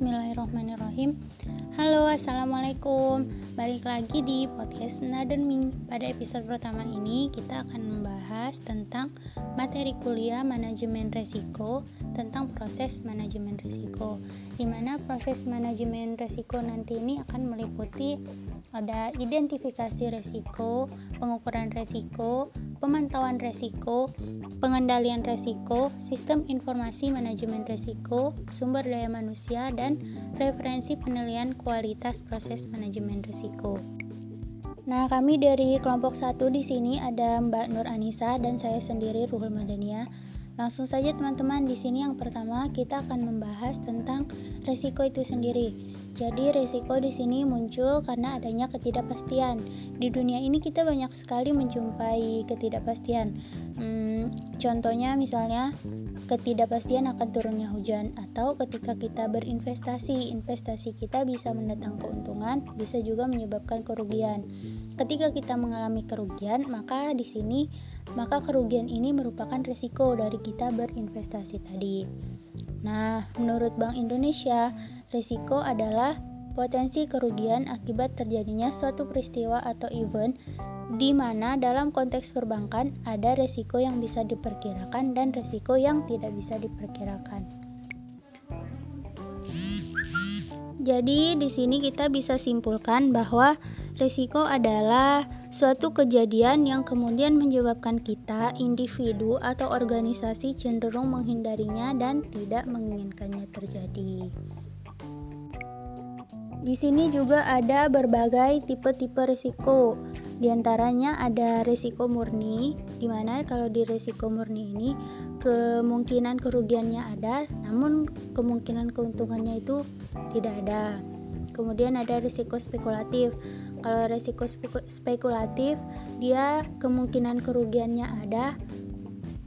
Bismillahirrahmanirrahim. Halo Assalamualaikum. Balik lagi di podcast Naden Pada episode pertama ini kita akan membahas tentang materi kuliah manajemen resiko Tentang proses manajemen resiko Di mana proses manajemen resiko nanti ini akan meliputi ada identifikasi resiko, pengukuran resiko, pemantauan resiko, pengendalian resiko, sistem informasi manajemen resiko, sumber daya manusia, dan referensi penilaian kualitas proses manajemen resiko. Nah, kami dari kelompok satu di sini ada Mbak Nur Anissa dan saya sendiri Ruhul Madania. Langsung saja teman-teman, di sini yang pertama kita akan membahas tentang resiko itu sendiri. Jadi resiko di sini muncul karena adanya ketidakpastian. Di dunia ini kita banyak sekali menjumpai ketidakpastian. Hmm, contohnya misalnya ketidakpastian akan turunnya hujan atau ketika kita berinvestasi, investasi kita bisa mendatang keuntungan, bisa juga menyebabkan kerugian. Ketika kita mengalami kerugian, maka di sini maka kerugian ini merupakan resiko dari kita berinvestasi tadi. Nah, menurut Bank Indonesia, risiko adalah potensi kerugian akibat terjadinya suatu peristiwa atau event di mana dalam konteks perbankan ada risiko yang bisa diperkirakan dan risiko yang tidak bisa diperkirakan. Jadi di sini kita bisa simpulkan bahwa risiko adalah suatu kejadian yang kemudian menyebabkan kita, individu atau organisasi cenderung menghindarinya dan tidak menginginkannya terjadi. Di sini juga ada berbagai tipe-tipe risiko. Di antaranya ada risiko murni, di mana kalau di risiko murni ini kemungkinan kerugiannya ada, namun kemungkinan keuntungannya itu tidak ada. Kemudian ada risiko spekulatif. Kalau risiko spekulatif, dia kemungkinan kerugiannya ada,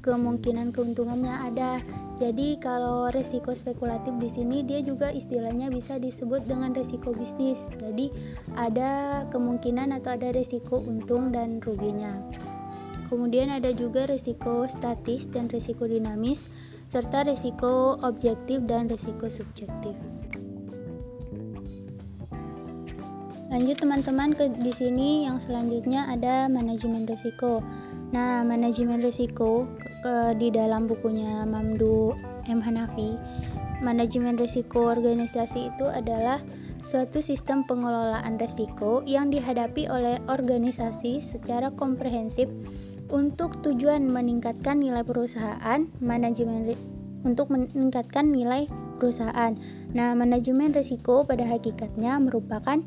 kemungkinan keuntungannya ada. Jadi kalau resiko spekulatif di sini dia juga istilahnya bisa disebut dengan resiko bisnis. Jadi ada kemungkinan atau ada resiko untung dan ruginya. Kemudian ada juga resiko statis dan resiko dinamis serta resiko objektif dan resiko subjektif. Lanjut teman-teman ke di sini yang selanjutnya ada manajemen risiko. Nah, manajemen risiko ke, di dalam bukunya Mamdu M Hanafi, manajemen risiko organisasi itu adalah suatu sistem pengelolaan risiko yang dihadapi oleh organisasi secara komprehensif untuk tujuan meningkatkan nilai perusahaan, manajemen untuk meningkatkan nilai perusahaan. Nah, manajemen risiko pada hakikatnya merupakan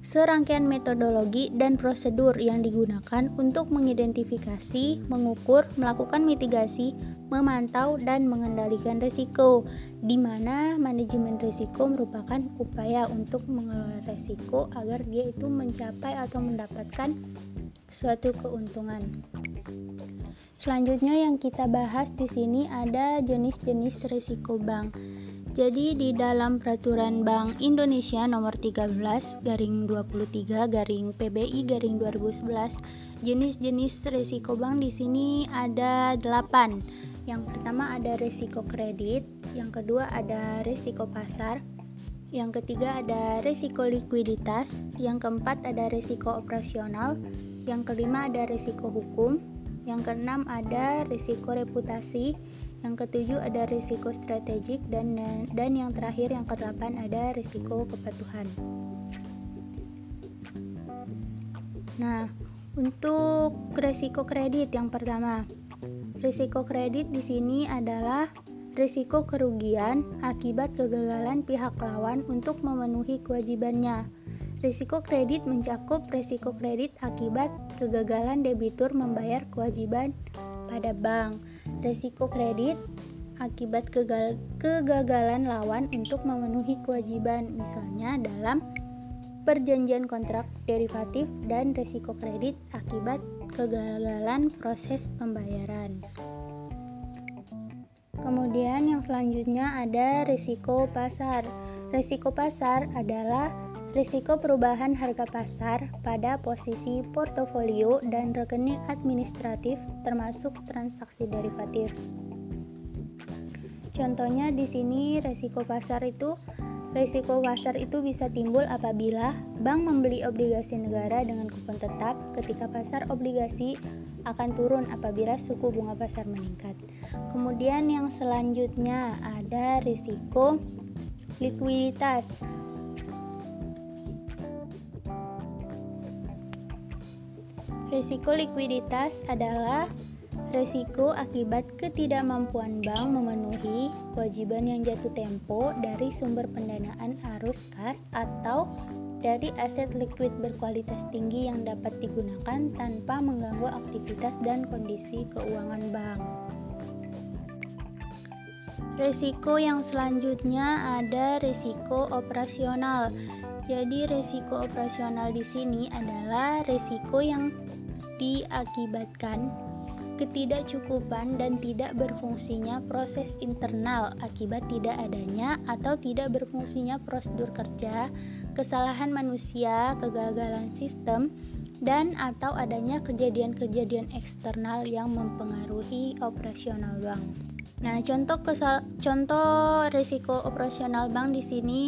serangkaian metodologi dan prosedur yang digunakan untuk mengidentifikasi, mengukur, melakukan mitigasi, memantau, dan mengendalikan risiko, di mana manajemen risiko merupakan upaya untuk mengelola risiko agar dia itu mencapai atau mendapatkan suatu keuntungan. Selanjutnya yang kita bahas di sini ada jenis-jenis risiko bank. Jadi di dalam peraturan Bank Indonesia nomor 13 garing 23 garing PBI garing 2011 jenis-jenis risiko bank di sini ada 8. Yang pertama ada risiko kredit, yang kedua ada risiko pasar, yang ketiga ada risiko likuiditas, yang keempat ada risiko operasional, yang kelima ada risiko hukum, yang keenam ada risiko reputasi, yang ketujuh ada risiko strategik dan dan yang terakhir yang kedelapan ada risiko kepatuhan. Nah, untuk risiko kredit yang pertama, risiko kredit di sini adalah risiko kerugian akibat kegagalan pihak lawan untuk memenuhi kewajibannya. Risiko kredit mencakup risiko kredit akibat kegagalan debitur membayar kewajiban pada bank. Resiko kredit akibat kegal kegagalan lawan untuk memenuhi kewajiban, misalnya dalam perjanjian kontrak derivatif dan resiko kredit akibat kegagalan proses pembayaran. Kemudian yang selanjutnya ada risiko pasar. Risiko pasar adalah Risiko perubahan harga pasar pada posisi portofolio dan rekening administratif termasuk transaksi derivatif. Contohnya di sini risiko pasar itu Risiko pasar itu bisa timbul apabila bank membeli obligasi negara dengan kupon tetap ketika pasar obligasi akan turun apabila suku bunga pasar meningkat. Kemudian yang selanjutnya ada risiko likuiditas. Risiko likuiditas adalah Resiko akibat ketidakmampuan bank memenuhi kewajiban yang jatuh tempo dari sumber pendanaan arus kas atau dari aset liquid berkualitas tinggi yang dapat digunakan tanpa mengganggu aktivitas dan kondisi keuangan bank. Resiko yang selanjutnya ada resiko operasional. Jadi resiko operasional di sini adalah resiko yang diakibatkan ketidakcukupan dan tidak berfungsinya proses internal akibat tidak adanya atau tidak berfungsinya prosedur kerja, kesalahan manusia, kegagalan sistem, dan atau adanya kejadian-kejadian eksternal yang mempengaruhi operasional bank. Nah, contoh kesal contoh risiko operasional bank di sini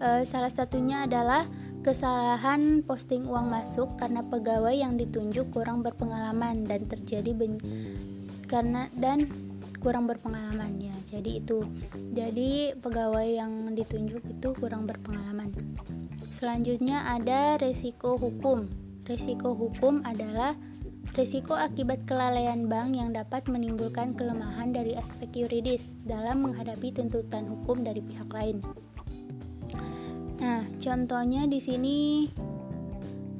e, salah satunya adalah kesalahan posting uang masuk karena pegawai yang ditunjuk kurang berpengalaman dan terjadi ben karena dan kurang berpengalaman ya. Jadi itu. Jadi pegawai yang ditunjuk itu kurang berpengalaman. Selanjutnya ada resiko hukum. Resiko hukum adalah Risiko akibat kelalaian bank yang dapat menimbulkan kelemahan dari aspek yuridis dalam menghadapi tuntutan hukum dari pihak lain. Nah, contohnya di sini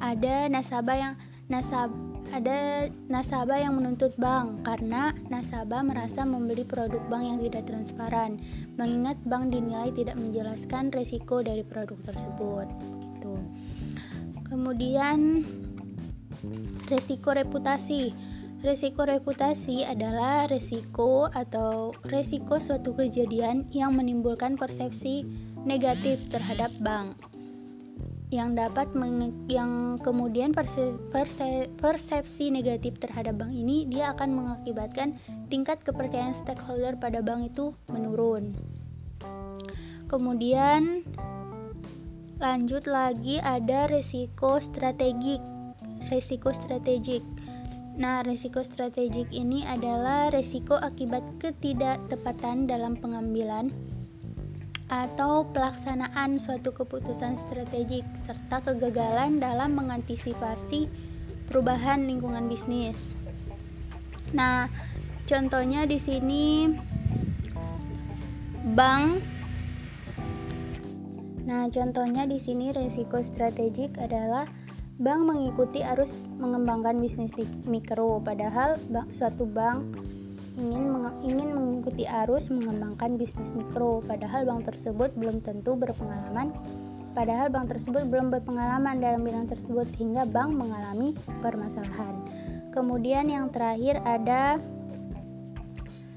ada nasabah yang nasab ada nasabah yang menuntut bank karena nasabah merasa membeli produk bank yang tidak transparan, mengingat bank dinilai tidak menjelaskan resiko dari produk tersebut. Gitu. Kemudian Resiko reputasi. Resiko reputasi adalah resiko atau resiko suatu kejadian yang menimbulkan persepsi negatif terhadap bank yang dapat yang kemudian perse perse persepsi negatif terhadap bank ini dia akan mengakibatkan tingkat kepercayaan stakeholder pada bank itu menurun. Kemudian lanjut lagi ada resiko strategik resiko strategik. Nah, resiko strategik ini adalah resiko akibat ketidaktepatan dalam pengambilan atau pelaksanaan suatu keputusan strategik serta kegagalan dalam mengantisipasi perubahan lingkungan bisnis. Nah, contohnya di sini bank Nah, contohnya di sini resiko strategik adalah Bank mengikuti arus mengembangkan bisnis mikro, padahal suatu bank ingin meng, ingin mengikuti arus mengembangkan bisnis mikro, padahal bank tersebut belum tentu berpengalaman. Padahal bank tersebut belum berpengalaman dalam bidang tersebut hingga bank mengalami permasalahan. Kemudian yang terakhir ada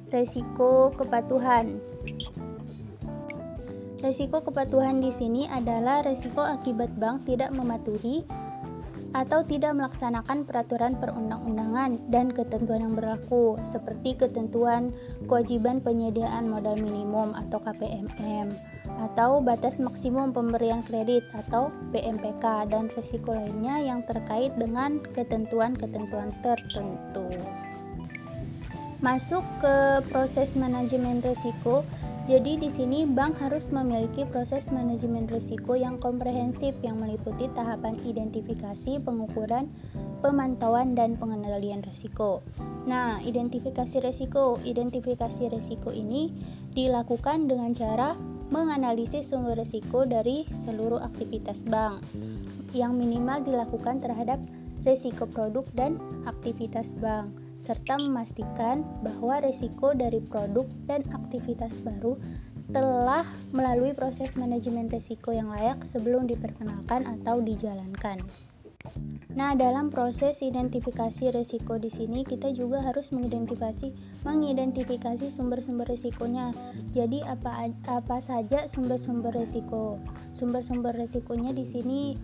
resiko kepatuhan. Resiko kepatuhan di sini adalah resiko akibat bank tidak mematuhi atau tidak melaksanakan peraturan perundang-undangan dan ketentuan yang berlaku seperti ketentuan kewajiban penyediaan modal minimum atau KPMM atau batas maksimum pemberian kredit atau BMPK dan risiko lainnya yang terkait dengan ketentuan-ketentuan tertentu. Masuk ke proses manajemen risiko. Jadi di sini bank harus memiliki proses manajemen risiko yang komprehensif yang meliputi tahapan identifikasi, pengukuran, pemantauan dan pengendalian risiko. Nah, identifikasi risiko, identifikasi risiko ini dilakukan dengan cara menganalisis sumber risiko dari seluruh aktivitas bank yang minimal dilakukan terhadap risiko produk dan aktivitas bank serta memastikan bahwa risiko dari produk dan aktivitas baru telah melalui proses manajemen risiko yang layak sebelum diperkenalkan atau dijalankan. Nah, dalam proses identifikasi risiko di sini kita juga harus mengidentifikasi mengidentifikasi sumber-sumber risikonya. Jadi apa apa saja sumber-sumber risiko? Sumber-sumber risikonya di sini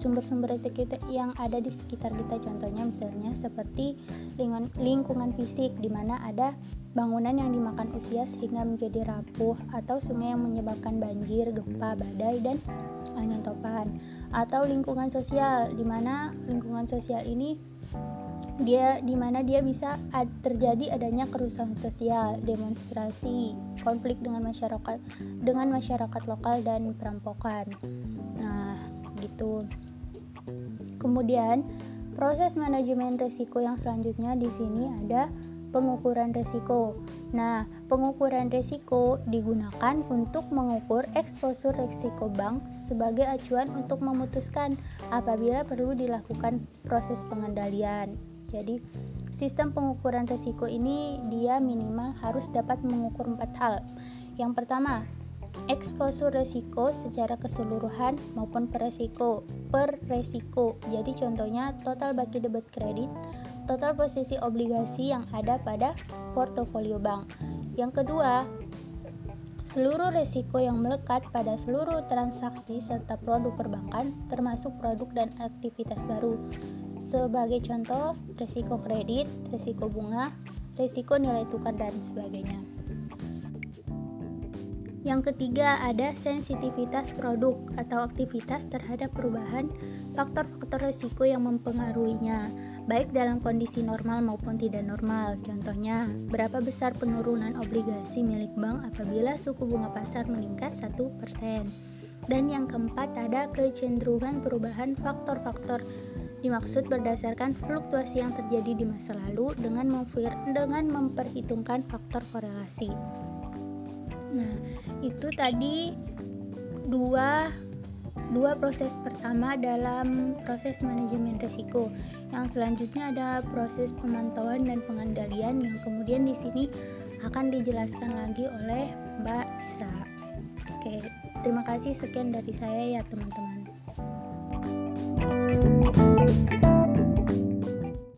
sumber-sumber risiko yang ada di sekitar kita contohnya misalnya seperti lingkungan fisik di mana ada bangunan yang dimakan usia sehingga menjadi rapuh atau sungai yang menyebabkan banjir, gempa, badai dan angin topan atau lingkungan sosial di mana lingkungan sosial ini dia di mana dia bisa ad, terjadi adanya kerusuhan sosial, demonstrasi, konflik dengan masyarakat dengan masyarakat lokal dan perampokan. Nah, gitu. Kemudian proses manajemen risiko yang selanjutnya di sini ada pengukuran risiko. Nah, pengukuran risiko digunakan untuk mengukur eksposur risiko bank sebagai acuan untuk memutuskan apabila perlu dilakukan proses pengendalian. Jadi, sistem pengukuran risiko ini dia minimal harus dapat mengukur empat hal. Yang pertama, eksposur risiko secara keseluruhan maupun per resiko per resiko. Jadi contohnya total baki debit kredit, total posisi obligasi yang ada pada portofolio bank. Yang kedua, seluruh risiko yang melekat pada seluruh transaksi serta produk perbankan termasuk produk dan aktivitas baru. Sebagai contoh, risiko kredit, risiko bunga, risiko nilai tukar, dan sebagainya. Yang ketiga ada sensitivitas produk atau aktivitas terhadap perubahan faktor-faktor risiko yang mempengaruhinya, baik dalam kondisi normal maupun tidak normal. Contohnya, berapa besar penurunan obligasi milik bank apabila suku bunga pasar meningkat 1%. Dan yang keempat ada kecenderungan perubahan faktor-faktor dimaksud berdasarkan fluktuasi yang terjadi di masa lalu dengan, dengan memperhitungkan faktor korelasi. Nah, itu tadi dua dua proses pertama dalam proses manajemen risiko. Yang selanjutnya ada proses pemantauan dan pengendalian yang kemudian di sini akan dijelaskan lagi oleh Mbak Nisa. Oke, terima kasih sekian dari saya ya teman-teman. thank you